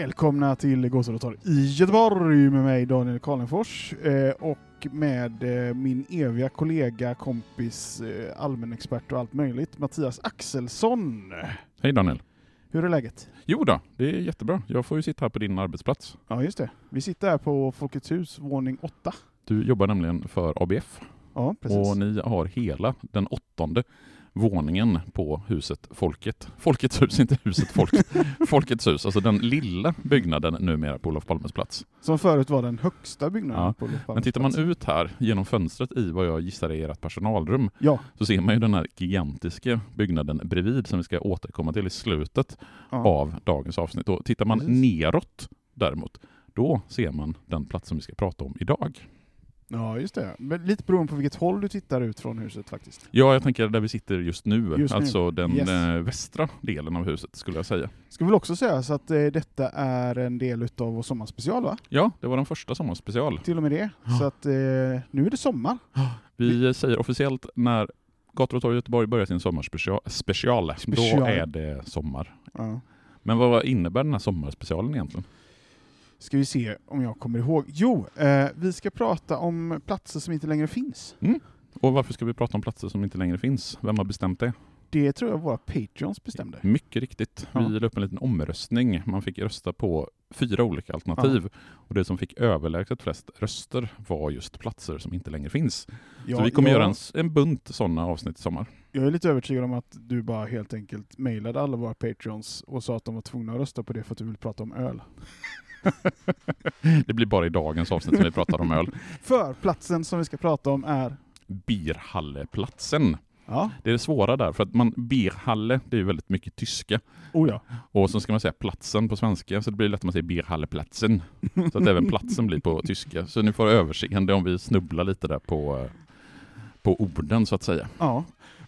Välkomna till Gåsadator i Göteborg med mig Daniel Karlenfors eh, och med eh, min eviga kollega, kompis, eh, allmänexpert och allt möjligt, Mattias Axelsson. Hej Daniel. Hur är läget? Jo då, det är jättebra. Jag får ju sitta här på din arbetsplats. Ja, just det. Vi sitter här på Folkets hus, våning 8. Du jobbar nämligen för ABF Ja, precis. och ni har hela den åttonde våningen på huset Folket. Folkets hus, inte huset Folket. Folkets hus, alltså den lilla byggnaden numera på Olof Palmes plats. Som förut var den högsta byggnaden Ja, på Olof Men Palmes tittar man plats. ut här genom fönstret i vad jag gissar är ert personalrum Ja, så ser man ju den här gigantiska byggnaden bredvid som vi ska återkomma till i slutet ja. av dagens avsnitt. Och tittar man Precis. neråt däremot, då ser man den plats som vi ska prata om idag. Ja, just det. Men lite beroende på vilket håll du tittar ut från huset faktiskt. Ja, jag tänker där vi sitter just nu, Just nu. alltså den Yes. eh, västra delen av huset skulle jag säga. Ska väl också säga så att eh, detta är en del utav vår sommarspecial va? Ja, det var den första sommarspecial. Till och med det. Så att eh, nu är det sommar. Vi säger officiellt när Gator och torg i Göteborg börjar sin sommarspecial, special, Special. då är det sommar. Ja. Men vad innebär den här sommarspecialen egentligen? Ska vi se om jag kommer ihåg. Jo, eh, vi ska prata om platser som inte längre finns. Och varför ska vi prata om platser som inte längre finns? Vem har bestämt det? Det tror jag våra patreons bestämde. Mycket riktigt. Ja. Vi la upp en liten omröstning. Man fick rösta på fyra olika alternativ. Och det som fick överlägset flest röster var just platser som inte längre finns. Ja, Så vi kommer jag, göra en, en bunt sådana avsnitt i sommar. jag är lite övertygad om att du bara helt enkelt mejlade alla våra patreons och sa att de var tvungna att rösta på det för att du vill prata om öl. Det blir bara i dagens avsnitt som vi pratar om öl. För platsen som vi ska prata om är... Bierhalleplatsen. Ja, Det är det svåra där, för att man, Bierhalle, det är ju väldigt mycket tyska. oh ja. Och så ska man säga platsen på svenska, så det blir lätt att man säger Bierhalleplatsen. Så att även platsen blir på tyska. Så ni får överseende om vi snubblar lite där på, eh, på orden så att säga. ja.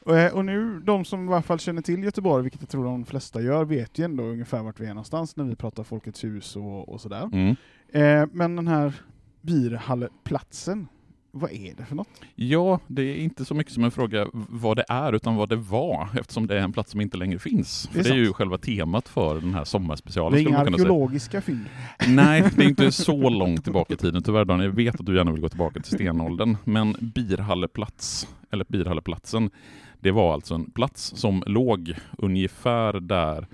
Och, eh, och nu, de som i alla fall känner till Göteborg, vilket jag tror de flesta gör, vet ju ändå ungefär vart vi är någonstans när vi pratar Folkets hus och, och sådär. Mm. Eh, men den här Bierhalleplatsen, vad är det för något? Ja, det är inte så mycket som en fråga vad det är, utan vad det var, eftersom det är en plats som inte längre finns. Det är För det är ju själva temat för den här sommarspecialen. Det är inga arkeologiska fynd. Nej, det är inte så långt tillbaka i tiden tyvärr Daniel. Jag vet att du gärna vill gå tillbaka till stenåldern. Men Birhalleplats, eller Birhalleplatsen, det var alltså en plats som låg ungefär där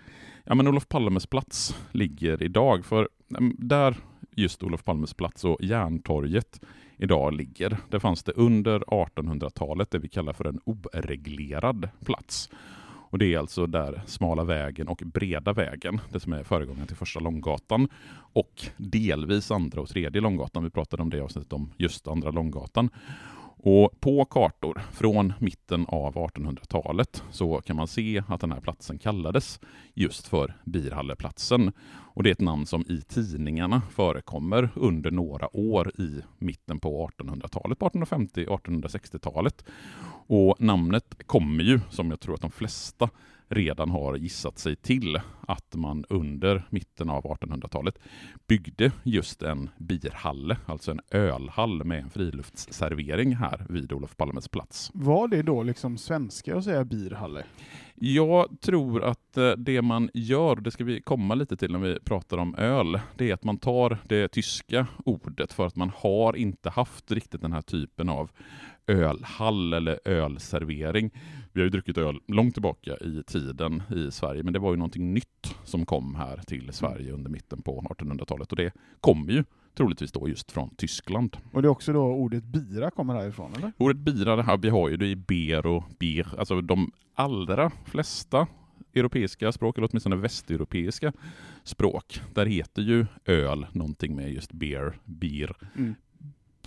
ja, men Olof Palmes plats ligger idag. För mm, där just Olof Palmes plats och Järntorget idag ligger, där fanns det under 1800-talet det vi kallar för en oreglerad plats. Och det är alltså där smala vägen och breda vägen, det som är föregångaren till första Långgatan och delvis andra och tredje Långgatan. Vi pratade om det i avsnittet om just andra Långgatan. Och på kartor från mitten av 1800-talet så kan man se att den här platsen kallades just för Birhalleplatsen. Och det är ett namn som i tidningarna förekommer under några år i mitten på 1800-talet, på 1850 och 1860-talet. Och namnet kommer ju, som jag tror att de flesta redan har gissat sig till, att man under mitten av 1800-talet byggde just en birhalle, alltså en ölhall med en friluftsservering här vid Olof Palmes plats. Var det då liksom svenska att säga birhalle? Jag tror att eh, det man gör, det ska vi komma lite till när vi pratar om öl, det är att man tar det tyska ordet för att man har inte haft riktigt den här typen av ölhall eller ölservering. Vi har ju druckit öl långt tillbaka i tiden i Sverige, men det var ju någonting nytt som kom här till Sverige under mitten på 1800-talet och det kommer ju troligtvis då just från Tyskland. Och det är också då ordet bira kommer härifrån, eller? Ordet bira, det här, vi har ju det i ber och bir, alltså de allra flesta europeiska språk, eller åtminstone västeuropeiska språk, där heter ju öl någonting med just beer, beer. Mm.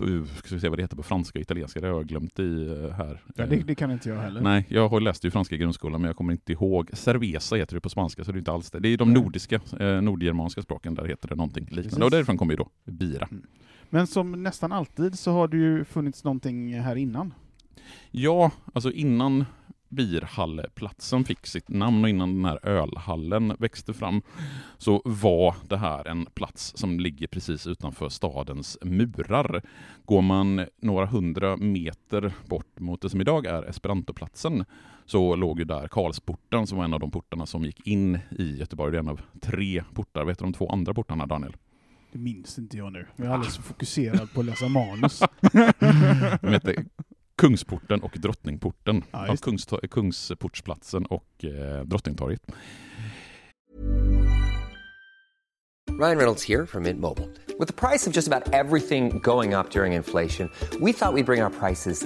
Uh, Ska vi se vad det heter på franska och italienska, det har jag glömt i uh, här. Ja, det, det kan inte jag heller. Nej, jag har läst ju franska i grundskolan men jag kommer inte ihåg. Cerveza heter det på spanska så det är inte alls det. Det är de nordiska, eh, nordgermanska språken där heter det någonting liknande. Precis. Och därifrån kommer ju då bira. Men som nästan alltid så har det ju funnits någonting här innan. Ja, alltså innan Birhalleplatsen fick sitt namn och innan den här ölhallen växte fram så var det här en plats som ligger precis utanför stadens murar. Går man några hundra meter bort mot det som idag är Esperantoplatsen så låg ju där Karlsporten som var en av de portarna som gick in i Göteborg. Det är en av tre portar. Vet du de två andra portarna Daniel? Det minns inte jag nu. Jag är alldeles fokuserad på att läsa manus. De Kungsporten och Drottningporten. Ja, Ja. Kungstor- Kungsportsplatsen och eh, Drottningtorget. Ryan Reynolds here from Mint Mobile. With the price of just about everything going up during inflation, we thought we'd bring our prices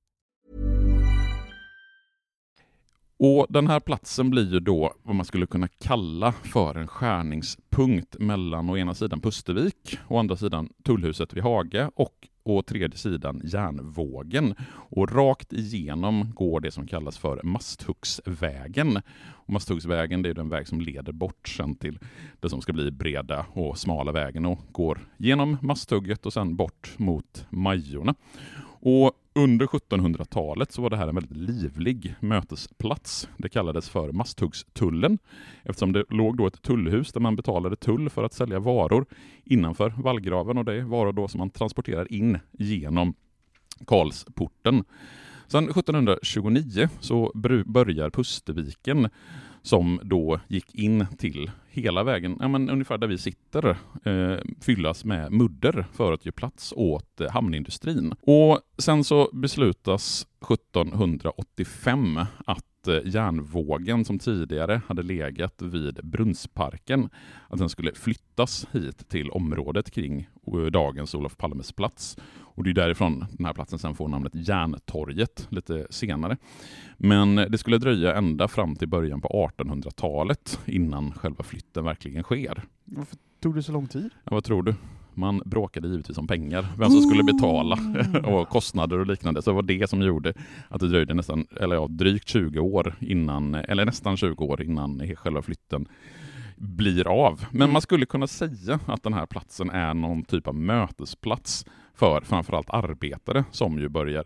Och den här platsen blir ju då vad man skulle kunna kalla för en skärningspunkt mellan å ena sidan Pustervik, å andra sidan Tullhuset vid Haga och å tredje sidan Järnvågen. Och rakt igenom går det som kallas för Masthuggsvägen. Och Masthuggsvägen det är den väg som leder bort sen till det som ska bli breda och smala vägen och går genom Masthugget och sen bort mot Majorna. Och under 1700-talet så var det här en väldigt livlig mötesplats. Det kallades för Masthuggstullen eftersom det låg då ett tullhus där man betalade tull för att sälja varor innanför vallgraven och det är varor då som man transporterar in genom Karlsporten. Sen 1729 så börjar Pusterviken som då gick in till hela vägen, ja, men ungefär där vi sitter, eh, fyllas med mudder för att ge plats åt eh, hamnindustrin. Och sen så beslutas 1785 att eh, järnvågen som tidigare hade legat vid Brunnsparken, att den skulle flyttas hit till området kring eh, dagens Olof Palmes plats. Och det är därifrån den här platsen sen får namnet Järntorget lite senare. Men det skulle dröja ända fram till början på 1800-talet innan själva flytten verkligen sker. Varför tog det så lång tid? Ja, vad tror du? Man bråkade givetvis om pengar, vem som skulle betala och kostnader och liknande. Så det var det som gjorde att det dröjde nästan, eller ja, drygt 20 år innan, eller nästan 20 år innan själva flytten blir av. Men man skulle kunna säga att den här platsen är någon typ av mötesplats för framförallt arbetare som ju börjar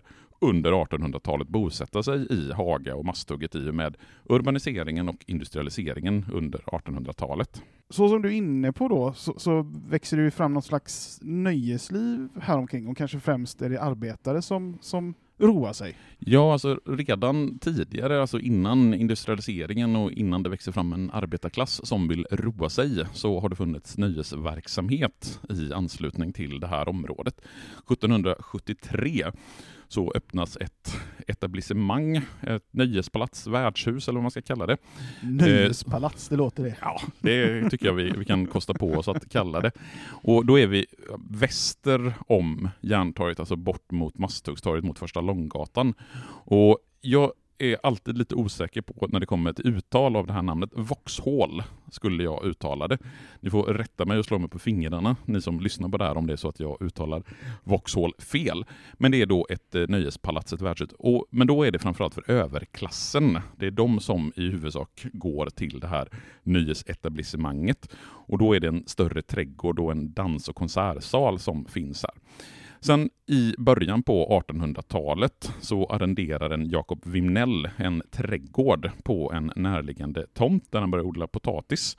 under 1800-talet bosätta sig i Haga och Masthugget i och med urbaniseringen och industrialiseringen under 1800-talet. Så som du är inne på då, så, så växer det ju fram något slags nöjesliv häromkring och kanske främst är det arbetare som, som roar sig. Ja, alltså redan tidigare, alltså innan industrialiseringen och innan det växer fram en arbetarklass som vill roa sig, så har det funnits nöjesverksamhet i anslutning till det här området. 1773 så öppnas ett etablissemang, ett nöjespalats, värdshus eller vad man ska kalla det. Nöjespalats, det låter det. Ja, det tycker jag vi, vi kan kosta på oss att kalla det. Och då är vi väster om Järntorget, alltså bort mot Masthuggstorget, mot Första Långgatan. Och jag är alltid lite osäker på när det kommer till uttal av det här namnet. Vauxhall skulle jag uttala det. Ni får rätta mig och slå mig på fingrarna, ni som lyssnar på det här, om det är så att jag uttalar Vauxhall fel. Men det är då ett eh, nöjespalats, ett värdshus. Och, men då är det framförallt för överklassen. Det är de som i huvudsak går till det här nöjesetablissemanget. Och då är det en större trädgård och en dans och konsertsal som finns här. Sen i början på 1800-talet så arrenderar en Jakob Wimnell en trädgård på en närliggande tomt där han börjar odla potatis.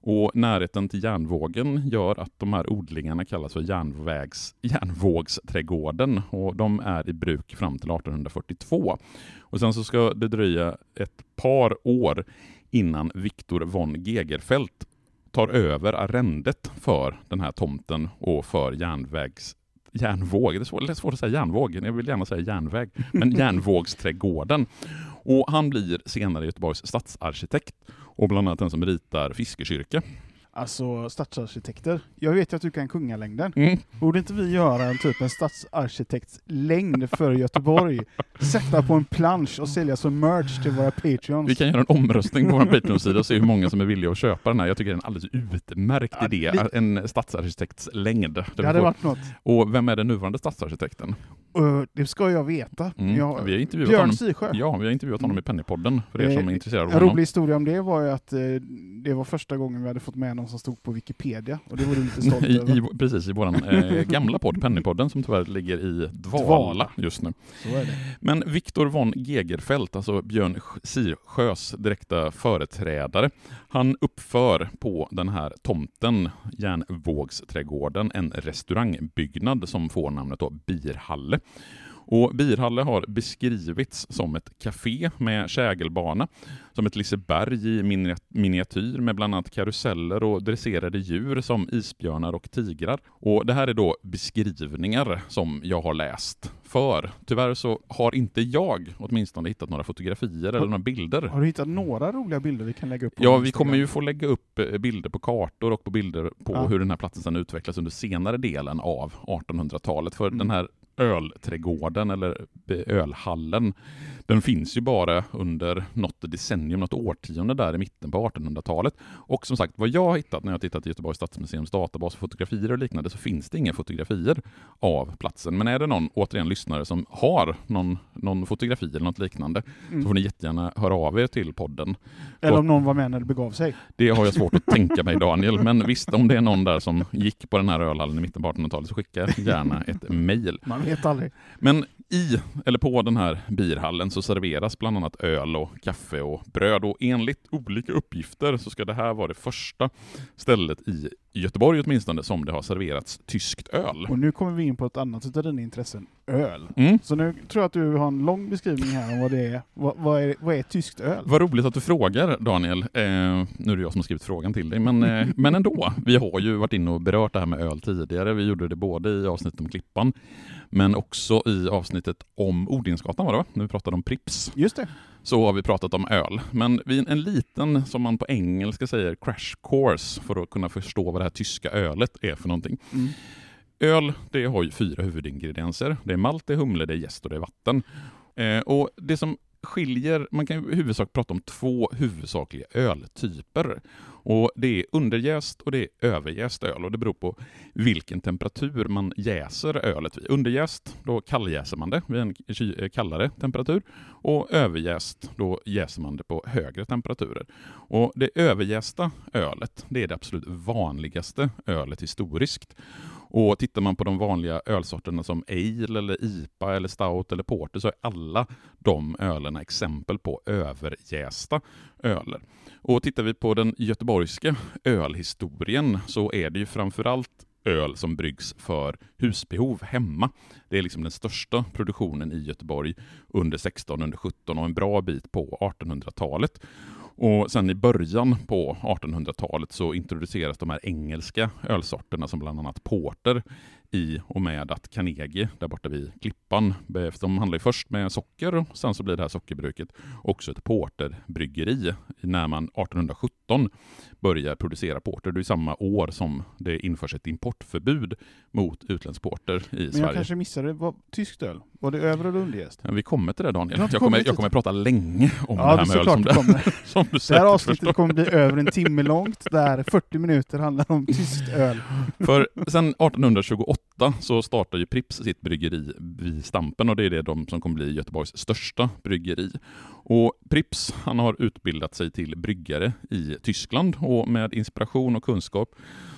Och närheten till järnvågen gör att de här odlingarna kallas för järnvägs, järnvågsträdgården och de är i bruk fram till 1842. Och sen så ska det dröja ett par år innan Viktor von Gegerfeldt tar över arrendet för den här tomten och för järnvägs järnvåg, det är svårt, det är svårt att säga järnvåg, jag vill gärna säga järnväg, men järnvågsträdgården. Och han blir senare Göteborgs stadsarkitekt och bland annat den som ritar Fiskekyrka. Alltså stadsarkitekter. Jag vet ju att du kan kungalängden. Mm. Borde inte vi göra en typ en stadsarkitektslängd för Göteborg? Sätta på en plansch och sälja som merch till våra patreons. Vi kan göra en omröstning på vår Patreon-sida och se hur många som är villiga att köpa den här. Jag tycker det är en alldeles utmärkt Ja, idé. li- En stadsarkitektslängd. Det hade varit något. Och vem är den nuvarande stadsarkitekten? Uh, det ska jag veta. Mm. Jag, Vi har intervjuat Björn honom. Sisjö. Ja, vi har intervjuat honom i Pennypodden, för er Eh, som är intresserade av En honom. rolig historia om det var ju att eh, det var första gången vi hade fått med någon som stod på Wikipedia, och det var du lite stolt I, över. i, precis, i vår eh, gamla podd, Pennypodden, som tyvärr ligger i dvala, Dvala. just nu. Men Viktor von Gegerfeldt, alltså Björn Sirsjös direkta företrädare, han uppför på den här tomten, Järnvågsträdgården, en restaurangbyggnad som får namnet då Birhalle. Och Birhalle har beskrivits som ett café med kägelbana, som ett Liseberg i minia- miniatyr med bland annat karuseller och dresserade djur som isbjörnar och tigrar. Och det här är då beskrivningar som jag har läst. För tyvärr så har inte jag åtminstone hittat några fotografier eller några bilder. Har du hittat några roliga bilder vi kan lägga upp på Ja, vi kommer ju få lägga upp eh, bilder på kartor och på bilder på Ja. hur den här platsen sedan utvecklas under senare delen av 1800-talet. För Mm. den här ölträdgården eller ölhallen, den finns ju bara under något decennium, något årtionde där i mitten på 1800-talet. Och som sagt, vad jag har hittat när jag tittat i Göteborgs stadsmuseums databas för fotografier och liknande så finns det inga fotografier av platsen. Men är det någon, återigen lyssnare, som har någon, någon fotografi eller något liknande Mm. så får ni jättegärna höra av er till podden. Eller om någon var med när det begav sig. Det har jag svårt att tänka mig Daniel, men visst om det är någon där som gick på den här ölhallen i mitten på 1800-talet så skicka gärna ett mejl. Man vet aldrig. Men i, eller på den här birhallen så serveras bland annat öl och kaffe och bröd och enligt olika uppgifter så ska det här vara det första stället i Göteborg åtminstone som det har serverats tyskt öl. Och nu kommer vi in på ett annat av dina intressen, öl. Mm. Så nu tror jag att du har en lång beskrivning här om vad det är. Vad, vad, är, vad är tyskt öl? Vad roligt att du frågar Daniel. Eh, nu är det jag som har skrivit frågan till dig, men, eh, men ändå. Vi har ju varit inne och berört det här med öl tidigare. Vi gjorde det både i avsnittet om Klippan, men också i avsnittet om Odinsgatan var det va? När vi pratade om Prips. Just det. Så har vi pratat om öl. Men vid en liten, som man på engelska säger, crash course för att kunna förstå vad det här tyska ölet är för någonting. Mm. Öl, det har ju fyra huvudingredienser. Det är malt, det är humle, det är jäst och det är vatten. Eh, och det som skiljer, man kan i huvudsak prata om två huvudsakliga öltyper. Och det är underjäst och det är överjäst öl och det beror på vilken temperatur man jäser ölet vid. Underjäst, då kalljäser man det vid en kallare temperatur och överjäst, då jäser man det på högre temperaturer. Och det överjästa ölet, det är det absolut vanligaste ölet historiskt. Och tittar man på de vanliga ölsorterna som ale, eller IPA, eller stout eller porter så är alla de ölerna exempel på överjästa öler. Och tittar vi på den göteborgska ölhistorien så är det ju framförallt öl som bryggs för husbehov hemma. Det är liksom den största produktionen i Göteborg under 16, under 17 och en bra bit på 1800-talet. Och sen i början på 1800-talet så introduceras de här engelska ölsorterna som bland annat porter i och med att Carnegie, där borta vid Klippan, de handlar först med socker och sen så blir det här sockerbruket också ett porterbryggeri när man 1817 börjar producera porter. Det är samma år som det införs ett importförbud mot utländsk porter i Men Sverige. jag kanske missade, vad, tyskt öl? Var det över eller underjäst? Ja, vi kommer till det Daniel. Jag kommer, jag kommer prata länge om Ja, det här med öl som, det som du Det här säkert avsnittet förstår. kommer bli över en timme långt, där 40 minuter handlar om tyskt öl. För sen 1828 så startar ju Pripps sitt bryggeri vid Stampen och det är det de som kommer bli Göteborgs största bryggeri. Och Pripps han har utbildat sig till bryggare i Tyskland och med inspiration och kunskap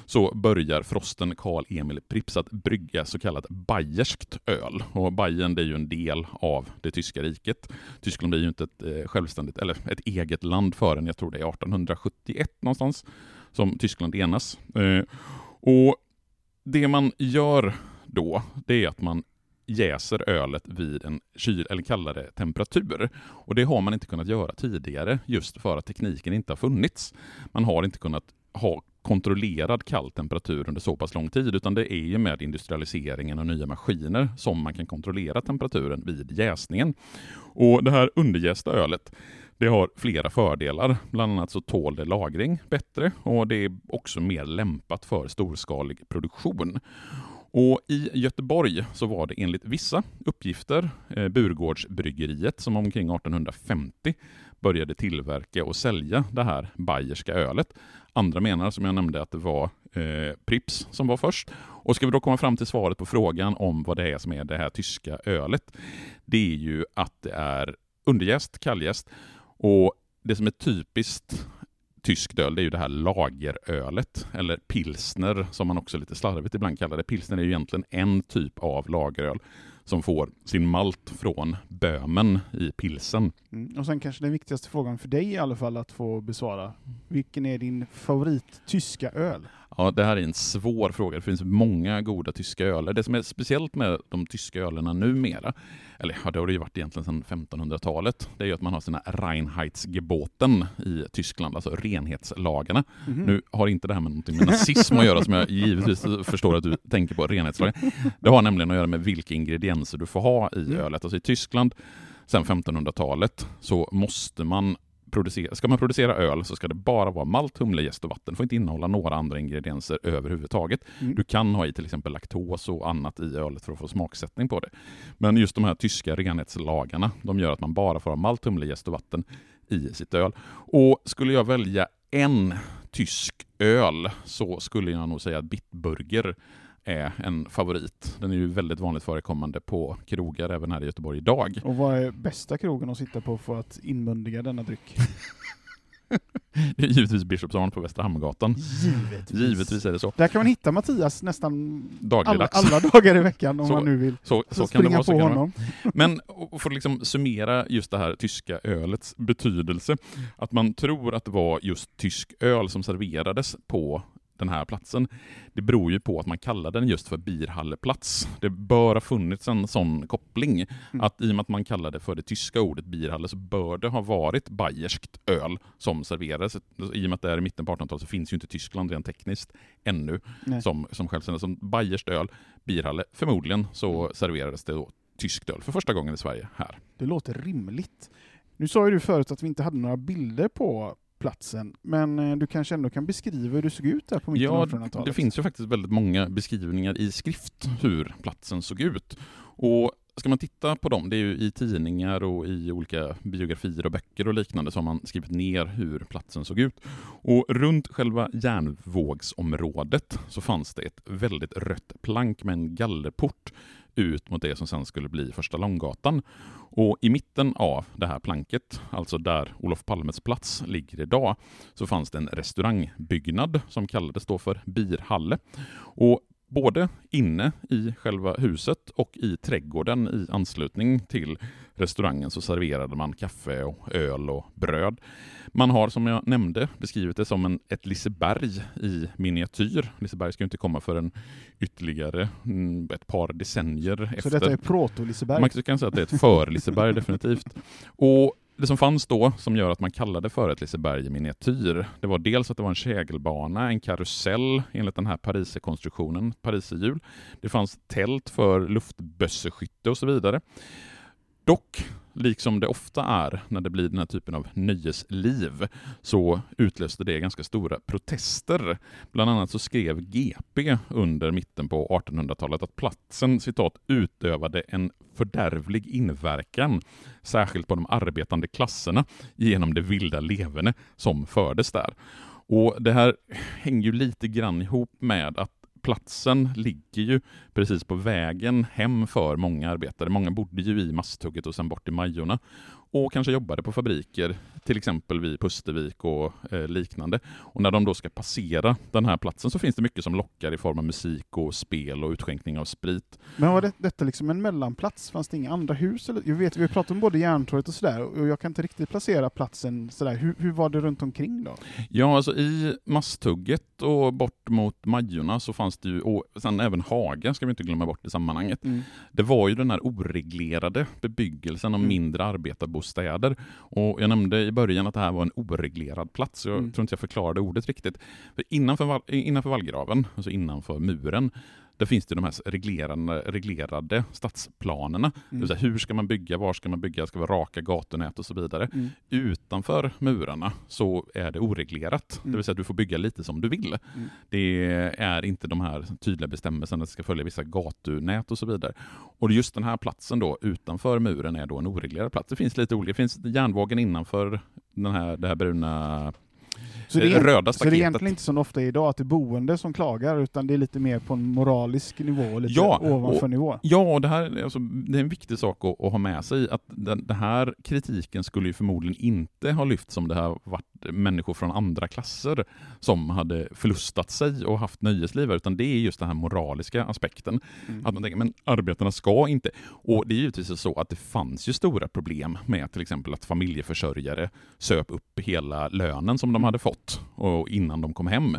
så börjar frosten Karl Emil Pripps att brygga så kallat bayerskt öl. Och Bayern det är ju en del av det tyska riket. Tyskland är ju inte ett eh, självständigt, eller ett eget land förrän jag tror det är 1871 någonstans som Tyskland enas. Eh, och det man gör då, det är att man jäser ölet vid en kyl eller kallare temperatur. Och det har man inte kunnat göra tidigare just för att tekniken inte har funnits. Man har inte kunnat ha kontrollerad kall temperatur under så pass lång tid, utan det är ju med industrialiseringen och nya maskiner som man kan kontrollera temperaturen vid jäsningen. Och det här underjästa ölet, det har flera fördelar. Bland annat så tål det lagring bättre och det är också mer lämpat för storskalig produktion. Och I Göteborg så var det enligt vissa uppgifter eh, Burgårdsbryggeriet som omkring 1850 började tillverka och sälja det här bayerska ölet. Andra menar, som jag nämnde, att det var eh, Prips som var först. Och ska vi då komma fram till svaret på frågan om vad det är som är det här tyska ölet, det är ju att det är underjäst, kalljäst och det som är typiskt tyskt öl, det är ju det här lagerölet, eller pilsner som man också lite slarvigt ibland kallar det. Pilsner är ju egentligen en typ av lageröl som får sin malt från Böhmen i pilsen. Mm. Och sen kanske den viktigaste frågan för dig i alla fall att få besvara. Vilken är din favorit tyska öl? Ja, det här är en svår fråga. Det finns många goda tyska öler. Det som är speciellt med de tyska ölerna numera, eller ja, det har det ju varit egentligen sedan 1500-talet, det är ju att man har sina Reinheitsgeboten i Tyskland, alltså renhetslagarna. Mhm. Nu har inte det här med någonting med nazism att göra, som jag givetvis förstår att du tänker på, renhetslagen. Det har nämligen att göra med vilka ingredienser du får ha i Mm. ölet. Alltså i Tyskland, sedan 1500-talet, så måste man producera, ska man producera öl så ska det bara vara malt, humle, jäst och vatten. Det får inte innehålla några andra ingredienser överhuvudtaget. Mm. Du kan ha i till exempel laktos och annat i ölet för att få smaksättning på det. Men just de här tyska renhetslagarna, de gör att man bara får ha malt, humle, jäst och vatten i sitt öl. Och skulle jag välja en tysk öl så skulle jag nog säga att Bitburger är en favorit. Den är ju väldigt vanligt förekommande på krogar även här i Göteborg idag. Och vad är bästa krogen att sitta på för att inmundiga denna dryck? Det är givetvis Bishops Arn på Västra Hamngatan. Givetvis. Givetvis är det så. Där kan man hitta Mattias nästan alla, alla dagar i veckan om Så- man nu vill. Så, Så, så kan det springa vara. Så på kan det vara. honom. Men för att liksom summera just det här tyska ölets betydelse, att man tror att det var just tysk öl som serverades på den här platsen, det beror ju på att man kallar den just för Bierhalleplats. Det bör ha funnits en sån koppling, att i och med att man kallar det för det tyska ordet Bierhalle så bör det ha varit bayerskt öl som serverades. I och med att det är i mitten på 1800-talet så finns ju inte Tyskland rent tekniskt ännu Nej. som, som självständigt. Som bayerskt öl, Bierhalle, förmodligen så serverades det då tyskt öl för första gången i Sverige här. Det låter rimligt. Nu sa ju du förut att vi inte hade några bilder på platsen, men eh, du kanske ändå kan beskriva hur det såg ut där på mitten av 1800-talet? det finns ju faktiskt väldigt många beskrivningar i skrift hur platsen såg ut. Och ska man titta på dem, det är ju i tidningar och i olika biografier och böcker och liknande, så har man skrivit ner hur platsen såg ut. Och runt själva järnvågsområdet så fanns det ett väldigt rött plank med en gallerport ut mot det som sen skulle bli Första Långgatan. Och i mitten av det här planket, alltså där Olof Palmes plats ligger idag, så fanns det en restaurangbyggnad som kallades då för Birhalle. Och både inne i själva huset och i trädgården i anslutning till restaurangen så serverade man kaffe och öl och bröd. Man har som jag nämnde beskrivit det som en, ett Liseberg i miniatyr. Liseberg ska ju inte komma förrän ytterligare mm, ett par decennier Så efter. detta är proto-Liseberg? Man kan säga att det är ett för-Liseberg definitivt. Och det som fanns då, som gör att man kallade för ett Liseberg i miniatyr, det var dels att det var en kägelbana, en karusell enligt den här pariserkonstruktionen, pariserhjul. Det fanns tält för luftbösseskytte och så vidare. Dock, liksom det ofta är när det blir den här typen av nöjesliv, så utlöste det ganska stora protester. Bland annat så skrev GP under mitten på 1800-talet att platsen citat utövade en fördärvlig inverkan, särskilt på de arbetande klasserna, genom det vilda leverne som fördes där. Och Det här hänger ju lite grann ihop med att platsen ligger ju precis på vägen hem för många arbetare. Många bodde ju i Masthugget och sen bort i Majorna och kanske jobbade på fabriker, till exempel vid Pustervik och eh, liknande. Och när de då ska passera den här platsen så finns det mycket som lockar i form av musik och spel och utskänkning av sprit. Men var det, detta liksom en mellanplats? Fanns det inga andra hus? Eller? Jag vet, vi pratat om både Järntorget och sådär, och jag kan inte riktigt placera platsen sådär. Hur, hur var det runt omkring då? Ja, alltså i Masthugget och bort mot Majorna så fanns det ju, och sen även Haga ska vi inte glömma bort i sammanhanget. Mm. Det var ju den här oreglerade bebyggelsen av Mm. mindre arbetarbostäder. Och jag nämnde i början att det här var en oreglerad plats. Jag Mm. tror inte jag förklarade ordet riktigt. För innanför, innanför vallgraven, alltså innanför muren, där finns det de här reglerade, reglerade stadsplanerna. Det vill säga, hur ska man bygga, var ska man bygga, ska vara raka gatunät och så vidare. Mm. Utanför murarna så är det oreglerat. Mm. Det vill säga, du får bygga lite som du vill. Mm. Det är inte de här tydliga bestämmelserna att det ska följa vissa gatunät och så vidare. Och just den här platsen då utanför muren är då en oreglerad plats. Det finns lite olika. Det finns järnvågen innanför den här, det här bruna Så det, är, röda så det är egentligen inte som ofta idag, att det är boende som klagar, utan det är lite mer på en moralisk nivå, lite Ja, ovanför och- nivå. Ja, och det, här, alltså, det är en viktig sak att, att ha med sig. Att den, den här kritiken skulle ju förmodligen inte ha lyfts om det har varit människor från andra klasser som hade förlustat sig och haft nöjesliv, utan det är just den här moraliska aspekten. Mm. Att man tänker, men arbetarna ska inte. Och det är givetvis så att det fanns ju stora problem med till exempel att familjeförsörjare söp upp hela lönen som de hade fått och innan de kom hem.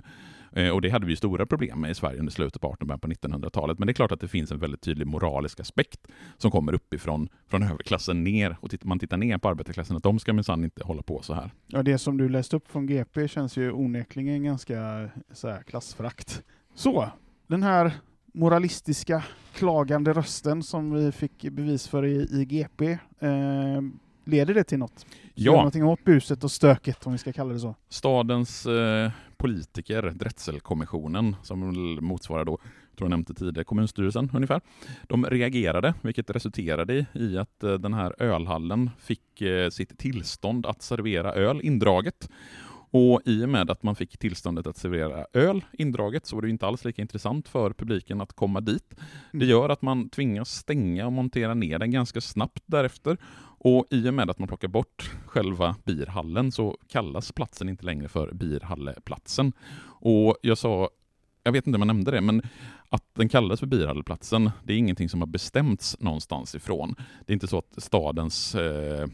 Eh, och det hade vi stora problem med i Sverige under slutet på 1800 på 1900-talet. Men det är klart att det finns en väldigt tydlig moralisk aspekt som kommer uppifrån från överklassen ner. Och tittar man tittar ner på arbetarklassen, att de ska minsann inte hålla på så här. Ja, det som du läste upp från GP känns ju onekligen ganska så här, klassförakt. Så, den här moralistiska, klagande rösten som vi fick bevis för i, i GP, eh, leder det till något? Gör Ja, någonting åt buset och stöket, om vi ska kalla det så? stadens eh, politiker, Drätselkommissionen, som motsvarar då, jag tror jag nämnde tidigare, kommunstyrelsen ungefär. De reagerade, vilket resulterade i, i att eh, den här ölhallen fick eh, sitt tillstånd att servera öl indraget. Och i och med att man fick tillståndet att servera öl indraget så var det inte alls lika intressant för publiken att komma dit. Det gör att man tvingas stänga och montera ner den ganska snabbt därefter. Och i och med att man plockar bort själva birhallen så kallas platsen inte längre för Birhalleplatsen. Och jag sa, jag vet inte om jag nämnde det, men att den kallas för Birhalleplatsen, det är ingenting som har bestämts någonstans ifrån. Det är inte så att stadens eh,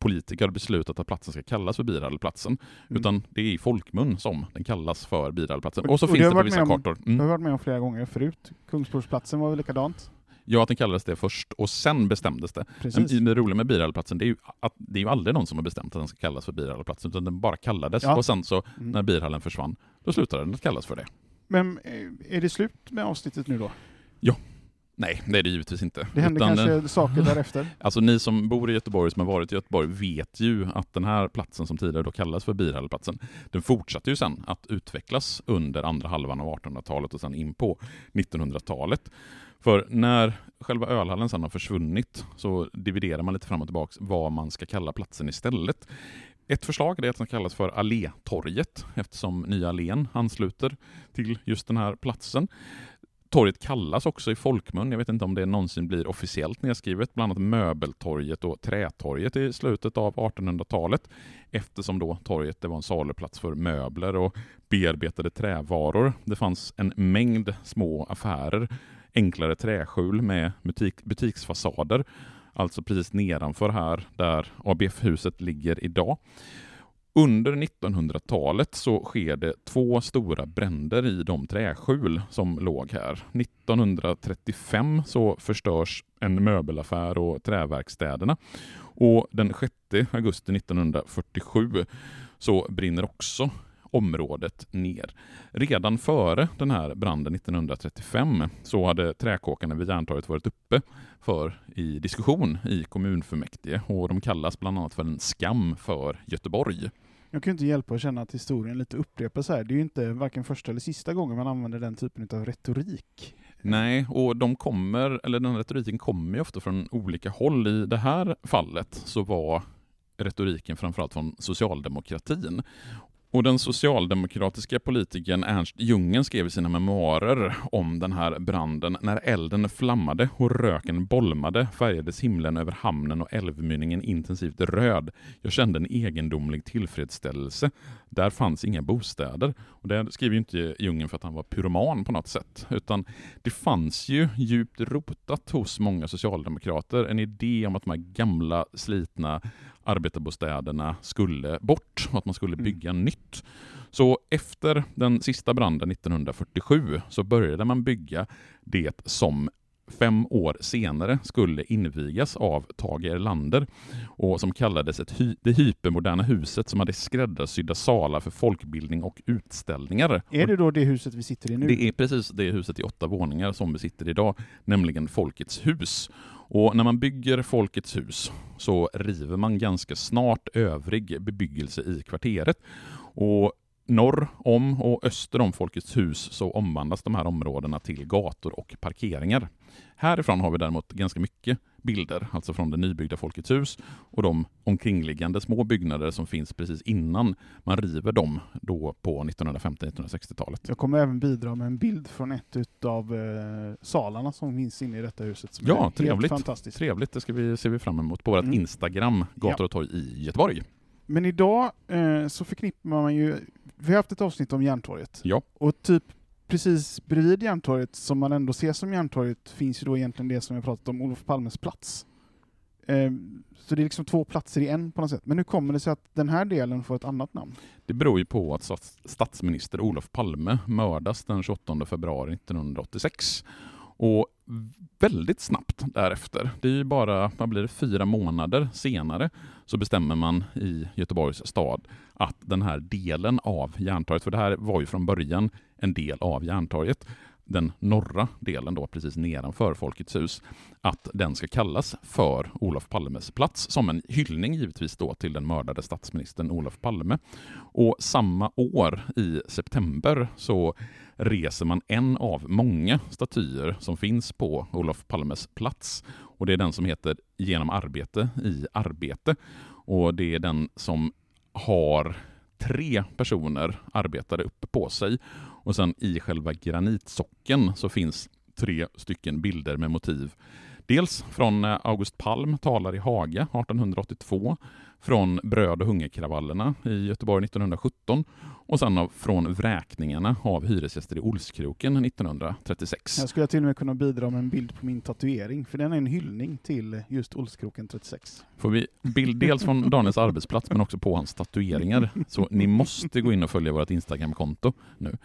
politiker har beslutat att platsen ska kallas för Birhalleplatsen, Mm. utan det är i folkmun som den kallas för Birhalleplatsen. Och- Och så och finns det på vissa kartor. Det har Mm. jag varit med om flera gånger förut. Kungsportsplatsen var väl likadant? Ja, att den kallades det först och sen bestämdes det. Precis. Men det roliga med Birhalleplatsen det är ju att det är ju aldrig någon som har bestämt att den ska kallas för Birhalleplatsen, utan den bara kallades Ja. och sen så Mm. när Birhallen försvann, då slutade den att kallas för det. Men eh, är det slut med avsnittet nu då? Nej, det är det givetvis inte. Det händer Utan, kanske saker därefter? Alltså ni som bor i Göteborg, som har varit i Göteborg, vet ju att den här platsen som tidigare då kallas för Birhalleplatsen, den fortsatte ju sen att utvecklas under andra halvan av 1800-talet och sen in på 1900-talet. För när själva ölhallen sen har försvunnit så dividerar man lite fram och tillbaka vad man ska kalla platsen istället. Ett förslag är att den kallas för Allétorget eftersom Nya Allén ansluter till just den här platsen. Torget kallas också i folkmun, jag vet inte om det någonsin blir officiellt nedskrivet, bland annat Möbeltorget och Trätorget i slutet av 1800-talet eftersom då torget det var en saluplats för möbler och bearbetade trävaror. Det fanns en mängd små affärer, enklare träskjul med butik, butiksfasader, alltså precis nedanför här där ABF-huset ligger idag. Under 1900-talet så sker det två stora bränder i de träskjul som låg här. 1935 så förstörs en möbelaffär och träverkstäderna. Och den 6 augusti 1947 så brinner också området ner. Redan före den här branden 1935 så hade träkåkarna vid Järntorget varit uppe för i diskussion i kommunfullmäktige och de kallas bland annat för en skam för Göteborg. Jag kan inte hjälpa att känna att historien lite upprepar sig. Det är ju inte varken första eller sista gången man använder den typen av retorik. Nej, och de kommer, eller den retoriken kommer ju ofta från olika håll. I det här fallet så var retoriken framförallt från socialdemokratin. Och den socialdemokratiska politikern Ernst Jungen skrev i sina memoarer om den här branden. När elden flammade och röken bolmade färgades himlen över hamnen och älvmynningen intensivt röd. Jag kände en egendomlig tillfredsställelse. Där fanns inga bostäder. Och det skriver ju inte Jungen för att han var pyroman på något sätt, utan det fanns ju djupt rotat hos många socialdemokrater en idé om att de här gamla slitna arbetarbostäderna skulle bort och att man skulle bygga mm. nytt. Så efter den sista branden 1947 så började man bygga det som fem år senare skulle invigas av Tage Erlander och som kallades ett hy det hypermoderna huset som hade skräddarsydda salar för folkbildning och utställningar. Är det då det huset vi sitter i nu? Det är precis det huset i åtta våningar som vi sitter i idag, nämligen Folkets hus. Och när man bygger Folkets hus så river man ganska snart övrig bebyggelse i kvarteret. Och norr om och öster om Folkets hus så omvandlas de här områdena till gator och parkeringar. Härifrån har vi däremot ganska mycket bilder, alltså från det nybyggda Folkets hus och de omkringliggande små byggnader som finns precis innan man river dem då på 1950-1960-talet. Jag kommer även bidra med en bild från ett av eh, salarna som finns inne i detta huset. Som ja, är trevligt. fantastiskt. Trevligt, det ska vi, ser vi fram emot på vårt mm. Instagram, Gator och torg i Göteborg. Men idag eh, så förknippar man ju, vi har haft ett avsnitt om Järntorget. Ja. Och typ precis bredvid Järntorget, som man ändå ser som Järntorget, finns ju då egentligen det som jag pratat om, Olof Palmes plats. Eh, så det är liksom två platser i en på något sätt. Men hur kommer det sig att den här delen får ett annat namn? Det beror ju på att statsminister Olof Palme mördas den 28 februari 1986. Och väldigt snabbt därefter, det är ju bara vad blir det, fyra månader senare, så bestämmer man i Göteborgs stad att den här delen av Järntorget, för det här var ju från början en del av Järntorget, den norra delen då precis nedanför Folkets hus, att den ska kallas för Olof Palmes plats, som en hyllning givetvis då till den mördade statsministern Olof Palme. Och samma år i september så reser man en av många statyer som finns på Olof Palmes plats. Och det är den som heter Genom arbete i arbete. Och det är den som har tre personer arbetade uppe på sig. Och sen i själva granitsocken så finns tre stycken bilder med motiv. Dels från eh, August Palm talar i Haga 1882, från bröd och hungerkravallerna i Göteborg 1917 och sen från vräkningarna av hyresgäster i Olskroken 1936. Jag skulle till och med kunna bidra med en bild på min tatuering, för den är en hyllning till just Olskroken 36. Får vi bild dels från Daniels arbetsplats men också på hans tatueringar. Så ni måste gå in och följa vårt Instagramkonto nu.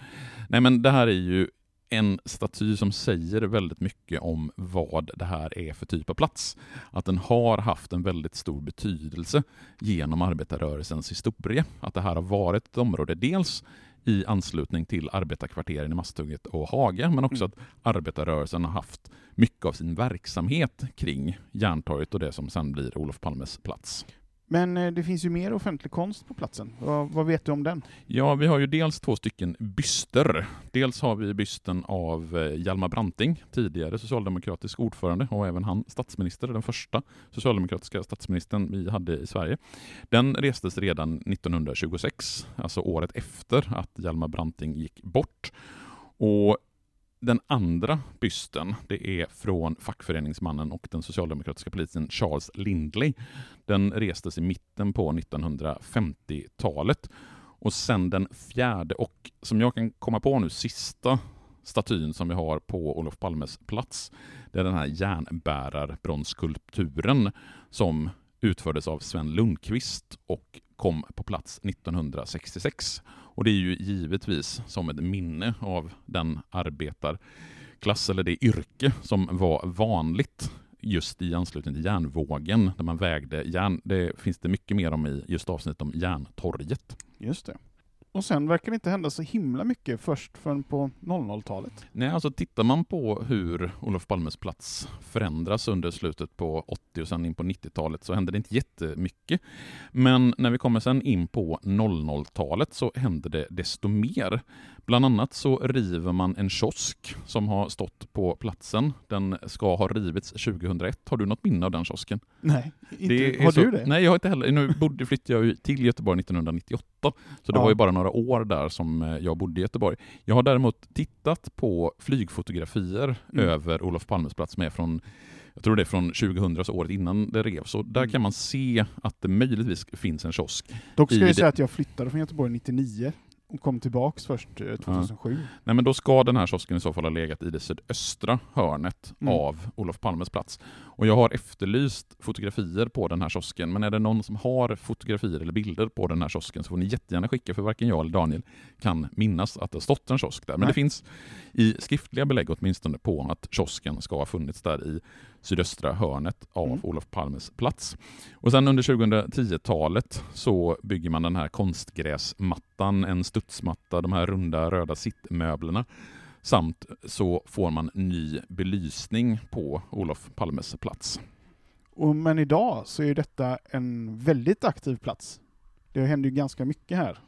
Nej men det här är ju en staty som säger väldigt mycket om vad det här är för typ av plats. Att den har haft en väldigt stor betydelse genom arbetarrörelsens historia. Att det här har varit ett område dels i anslutning till arbetarkvarteren i Masthugget och Haga, men också mm. att arbetarrörelsen har haft mycket av sin verksamhet kring Järntorget och det som sen blir Olof Palmes plats. Men eh, det finns ju mer offentlig konst på platsen. Vad, vad, vet du om den? Ja, vi har ju dels två stycken byster. Dels har vi bysten av eh, Hjalmar Branting, tidigare socialdemokratisk ordförande och även han statsminister, den första socialdemokratiska statsministern vi hade i Sverige. Den restes redan 1926, alltså året efter att Hjalmar Branting gick bort. Och den andra bysten, det är från fackföreningsmannen och den socialdemokratiska polisen Charles Lindley. Den restes i mitten på 1950-talet. Och sen den fjärde och, som jag kan komma på nu, sista statyn som vi har på Olof Palmes plats, det är den här järnbärarbronskulpturen som utfördes av Sven Lundqvist och kom på plats 1966. Och det är ju givetvis som ett minne av den arbetarklass eller det yrke som var vanligt just i anslutning till järnvågen, där man vägde järn. Det finns det mycket mer om i just avsnittet om Järntorget. Just det. Och sen verkar det inte hända så himla mycket först förrän på 00-talet. Nej, alltså tittar man på hur Olof Palmes plats förändras under slutet på 80 och sen in på 90-talet så händer det inte jättemycket. Men när vi kommer sen in på 00-talet så händer det desto mer. Bland annat så river man en kiosk som har stått på platsen. Den ska ha rivits 2001. Har du något minne av den kiosken? Nej, inte. Har så, du det? Nej, jag har inte heller. Nu bodde, flyttade jag till Göteborg 1998, så det Ja. var ju bara några år där som eh, jag bodde i Göteborg. Jag har däremot tittat på flygfotografier Mm. över Olof Palmes plats som är från jag tror det är från 2000, så året innan det revs. Så där Mm. kan man se att det möjligtvis finns en kiosk. Dock ska jag det- säga att jag flyttade från Göteborg 99 och kom tillbaks först eh, 2007. Nej, men då ska den här kiosken i så fall ha legat i det sydöstra hörnet Mm. av Olof Palmes plats. Och jag har efterlyst fotografier på den här kiosken, men är det någon som har fotografier eller bilder på den här kiosken så får ni jättegärna skicka, för varken jag eller Daniel kan minnas att det stått en kiosk där. Men Nej. det finns i skriftliga belägg åtminstone på att kiosken ska ha funnits där i sydöstra hörnet av Mm. Olof Palmes plats. Och sen under 2010-talet så bygger man den här konstgräsmattan, en studsmatta, de här runda röda sittmöblerna. Samt så får man ny belysning på Olof Palmes plats. Och, men idag så är detta en väldigt aktiv plats. Det händer ju ganska mycket här.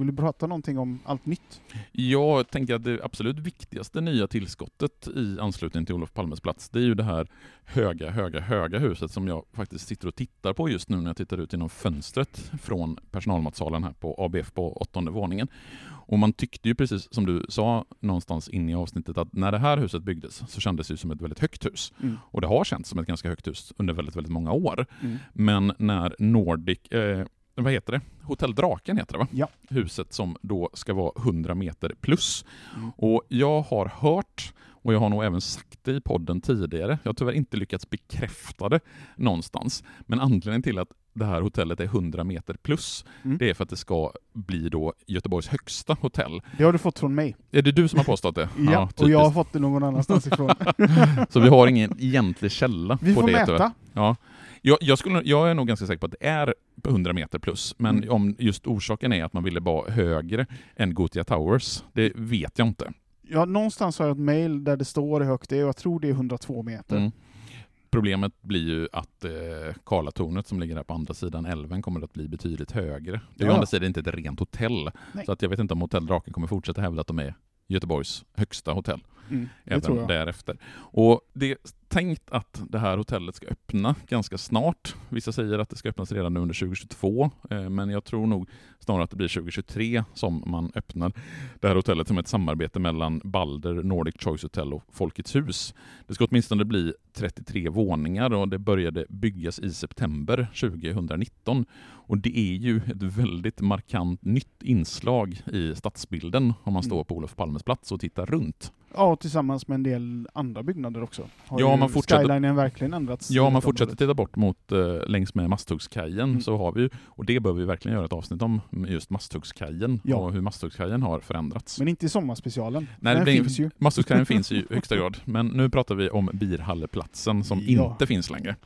Vill du prata någonting om allt nytt? Jag tänker att det absolut viktigaste nya tillskottet i anslutning till Olof Palmes plats, det är ju det här höga, höga, höga huset som jag faktiskt sitter och tittar på just nu när jag tittar ut genom fönstret från personalmatsalen här på ABF på åttonde våningen. Och man tyckte ju precis som du sa någonstans in i avsnittet att när det här huset byggdes så kändes det som ett väldigt högt hus. Mm. Och det har känts som ett ganska högt hus under väldigt, väldigt många år. Mm. Men när Nordic, eh, vad heter det? Hotell Draken heter det va? Ja. Huset som då ska vara 100 meter plus. Mm. Och jag har hört, och jag har nog även sagt det i podden tidigare, jag har tyvärr inte lyckats bekräfta det någonstans, men anledningen till att det här hotellet är 100 meter plus, Mm. det är för att det ska bli då Göteborgs högsta hotell. Det har du fått från mig. Är det du som har påstått det? Ja, och typiskt. jag har fått det någon annanstans ifrån. Så vi har ingen egentlig källa Vi på får det. mäta. tyvärr. Ja. Jag, jag, skulle, jag är nog ganska säker på att det är 100 meter plus, men Mm. om just orsaken är att man ville vara högre än Gothia Towers, det vet jag inte. Ja, någonstans har jag ett mail där det står hur högt det är och jag tror det är 102 meter. Mm. Problemet blir ju att eh, Karlatornet som ligger här på andra sidan älven kommer att bli betydligt högre. Det är Ja. å andra sidan inte ett rent hotell, Nej. så att jag vet inte om Hotell Draken kommer fortsätta hävda att de är Göteborgs högsta hotell. Mm, även därefter. Och det är tänkt att det här hotellet ska öppna ganska snart. Vissa säger att det ska öppnas redan under 2022, eh, men jag tror nog snarare att det blir 2023 som man öppnar det här hotellet som ett samarbete mellan Balder, Nordic Choice Hotel och Folkets hus. Det ska åtminstone bli 33 våningar och det började byggas i september 2019. Och det är ju ett väldigt markant nytt inslag i stadsbilden om man står Mm. på Olof Palmes plats och tittar runt. Ja, och tillsammans med en del andra byggnader också. Har Ja, man fortsätter- Skylinen verkligen ändrats. Ja, det man fortsätter området. titta bort mot eh, längs med Masthuggskajen Mm. så har vi ju, och det bör vi verkligen göra ett avsnitt om, just Masthuggskajen Ja. och hur Masthuggskajen har förändrats. Men inte i sommarspecialen. Nej, Den finns ju. Masthuggskajen finns i högsta grad, men nu pratar vi om Birhalleplatsen som Ja. inte finns längre.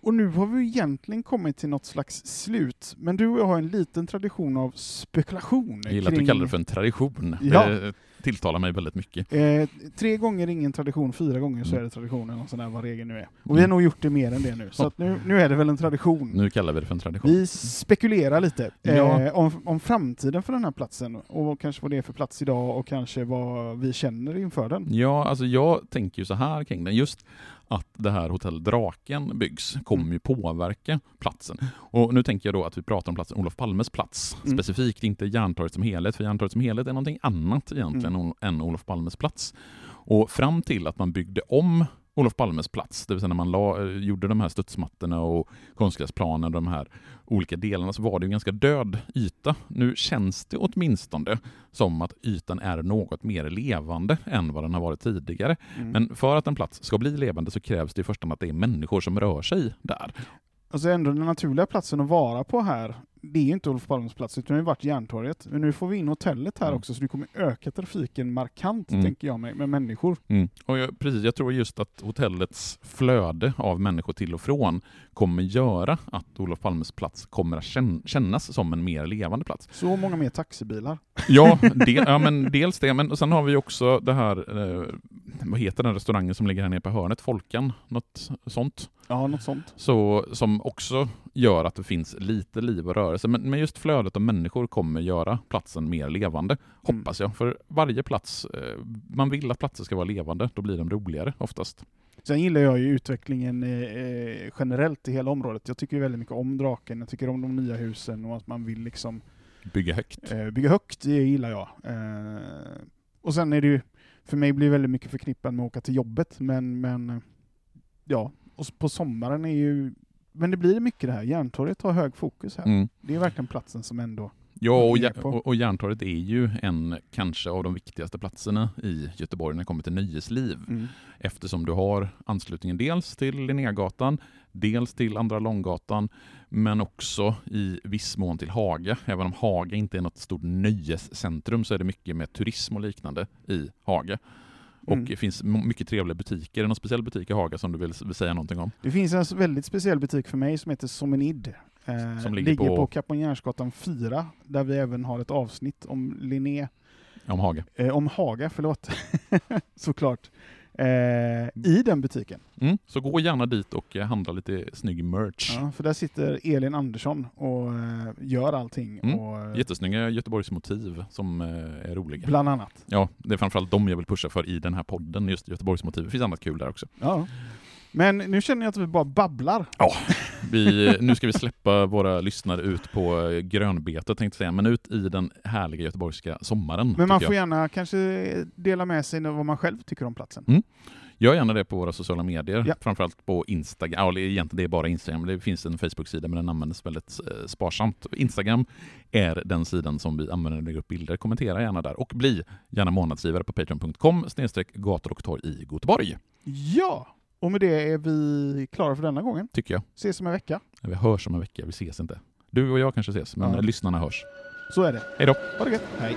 Och nu har vi egentligen kommit till något slags slut. Men du och jag har en liten tradition av spekulation. Jag gillar att du kallar det för en tradition. Ja. Det tilltalar mig väldigt mycket. Eh, tre gånger ingen tradition, fyra gånger så Mm. är det tradition, eller någon sån där vad regeln nu är. Och vi har nog gjort det mer än det nu, så nu, nu är det väl en tradition. Nu kallar vi det för en tradition. Vi spekulerar lite eh, Ja. om, om framtiden för den här platsen, och kanske vad det är för plats idag, och kanske vad vi känner inför den. Ja, alltså jag tänker ju så här kring den. Just att det här Hotell Draken byggs kommer Mm. ju påverka platsen. Och nu tänker jag då att vi pratar om platsen Olof Palmes plats Mm. specifikt, inte Järntorget som helhet, för Järntorget som helhet är någonting annat egentligen Mm. än Olof Palmes plats. Och fram till att man byggde om Olof Palmes plats, det vill säga när man la, eh, gjorde de här studsmattorna och konstgräsplanen och de här olika delarna, så var det ju en ganska död yta. Nu känns det åtminstone som att ytan är något mer levande än vad den har varit tidigare. Mm. Men för att en plats ska bli levande så krävs det i första hand att det är människor som rör sig där. Alltså ändå den naturliga platsen att vara på här det är ju inte Olof Palmes plats, utan det har varit Järntorget. Men nu får vi in hotellet här Mm. också, så det kommer öka trafiken markant, Mm. tänker jag mig, med människor. Mm. Och jag, precis, jag tror just att hotellets flöde av människor till och från kommer göra att Olof Palmes plats kommer att känn- kännas som en mer levande plats. Så många mer taxibilar. Ja, del, ja men dels det, men sen har vi också det här, eh, vad heter den restaurangen som ligger här nere på hörnet? Folkan? Något sånt? Ja, något sånt. Så, som också gör att det finns lite liv och rörelse. Men, men just flödet av människor kommer göra platsen mer levande, Mm. hoppas jag. För varje plats, eh, man vill att platser ska vara levande, då blir de roligare oftast. Sen gillar jag ju utvecklingen eh, eh, generellt i hela området. Jag tycker väldigt mycket om Draken, jag tycker om de nya husen och att man vill liksom Bygga högt. eh, bygga högt, det gillar jag. Eh, och sen är det ju, för mig blir det väldigt mycket förknippat med att åka till jobbet, men, men ja, och på sommaren är ju, men det blir mycket det här, Järntorget har hög fokus här. Mm. Det är verkligen platsen som ändå, Ja, och, på? och, och Järntorget är ju en kanske av de viktigaste platserna i Göteborg när det kommer till nöjesliv. Eftersom du har anslutningen dels till Linnégatan, dels till Andra Långgatan, men också i viss mån till Haga. Även om Haga inte är något stort nöjescentrum så är det mycket med turism och liknande i Haga. Och Mm. det finns mycket trevliga butiker. Är det någon speciell butik i Haga som du vill, vill säga någonting om? Det finns en väldigt speciell butik för mig som heter Somenid. Eh, Som ligger ligger på- på, Kaponjärsgatan 4, där vi även har ett avsnitt om Linné, Om Haga? eh, om Haga, förlåt, såklart, eh, i den butiken. Mm. Så gå gärna dit och eh, handla lite snygg merch. Ja, för där sitter Elin Andersson och eh, gör allting. Mm. Och, eh, Jättesnygga Göteborgsmotiv som eh, är roliga. bland annat. Ja, det är framförallt de jag vill pusha för i den här podden, just Göteborgsmotiv. Det finns annat kul där också. Ja. Men nu känner jag att vi bara babblar. Vi, nu ska vi släppa våra lyssnare ut på eh, grönbete tänkte jag säga, men ut i den härliga göteborgska sommaren. Men man får jag. gärna kanske dela med sig vad man själv tycker om platsen. Mm. Gör gärna det på våra sociala medier, Ja. framförallt på Instagram. Ja, egentligen det är bara Instagram, det finns en Facebook-sida men den används väldigt eh, sparsamt. Instagram är den sidan som vi använder när vi lägger upp bilder. Kommentera gärna där och bli gärna månadsgivare på patreon.com gator och torg i Göteborg, Ja! Och med det är vi klara för denna gången. tycker jag. Ses om en vecka. Vi hörs om en vecka, vi ses inte. Du och jag kanske ses, men Ja. lyssnarna hörs. Så är det. Hej då! Ha det gött. Hej.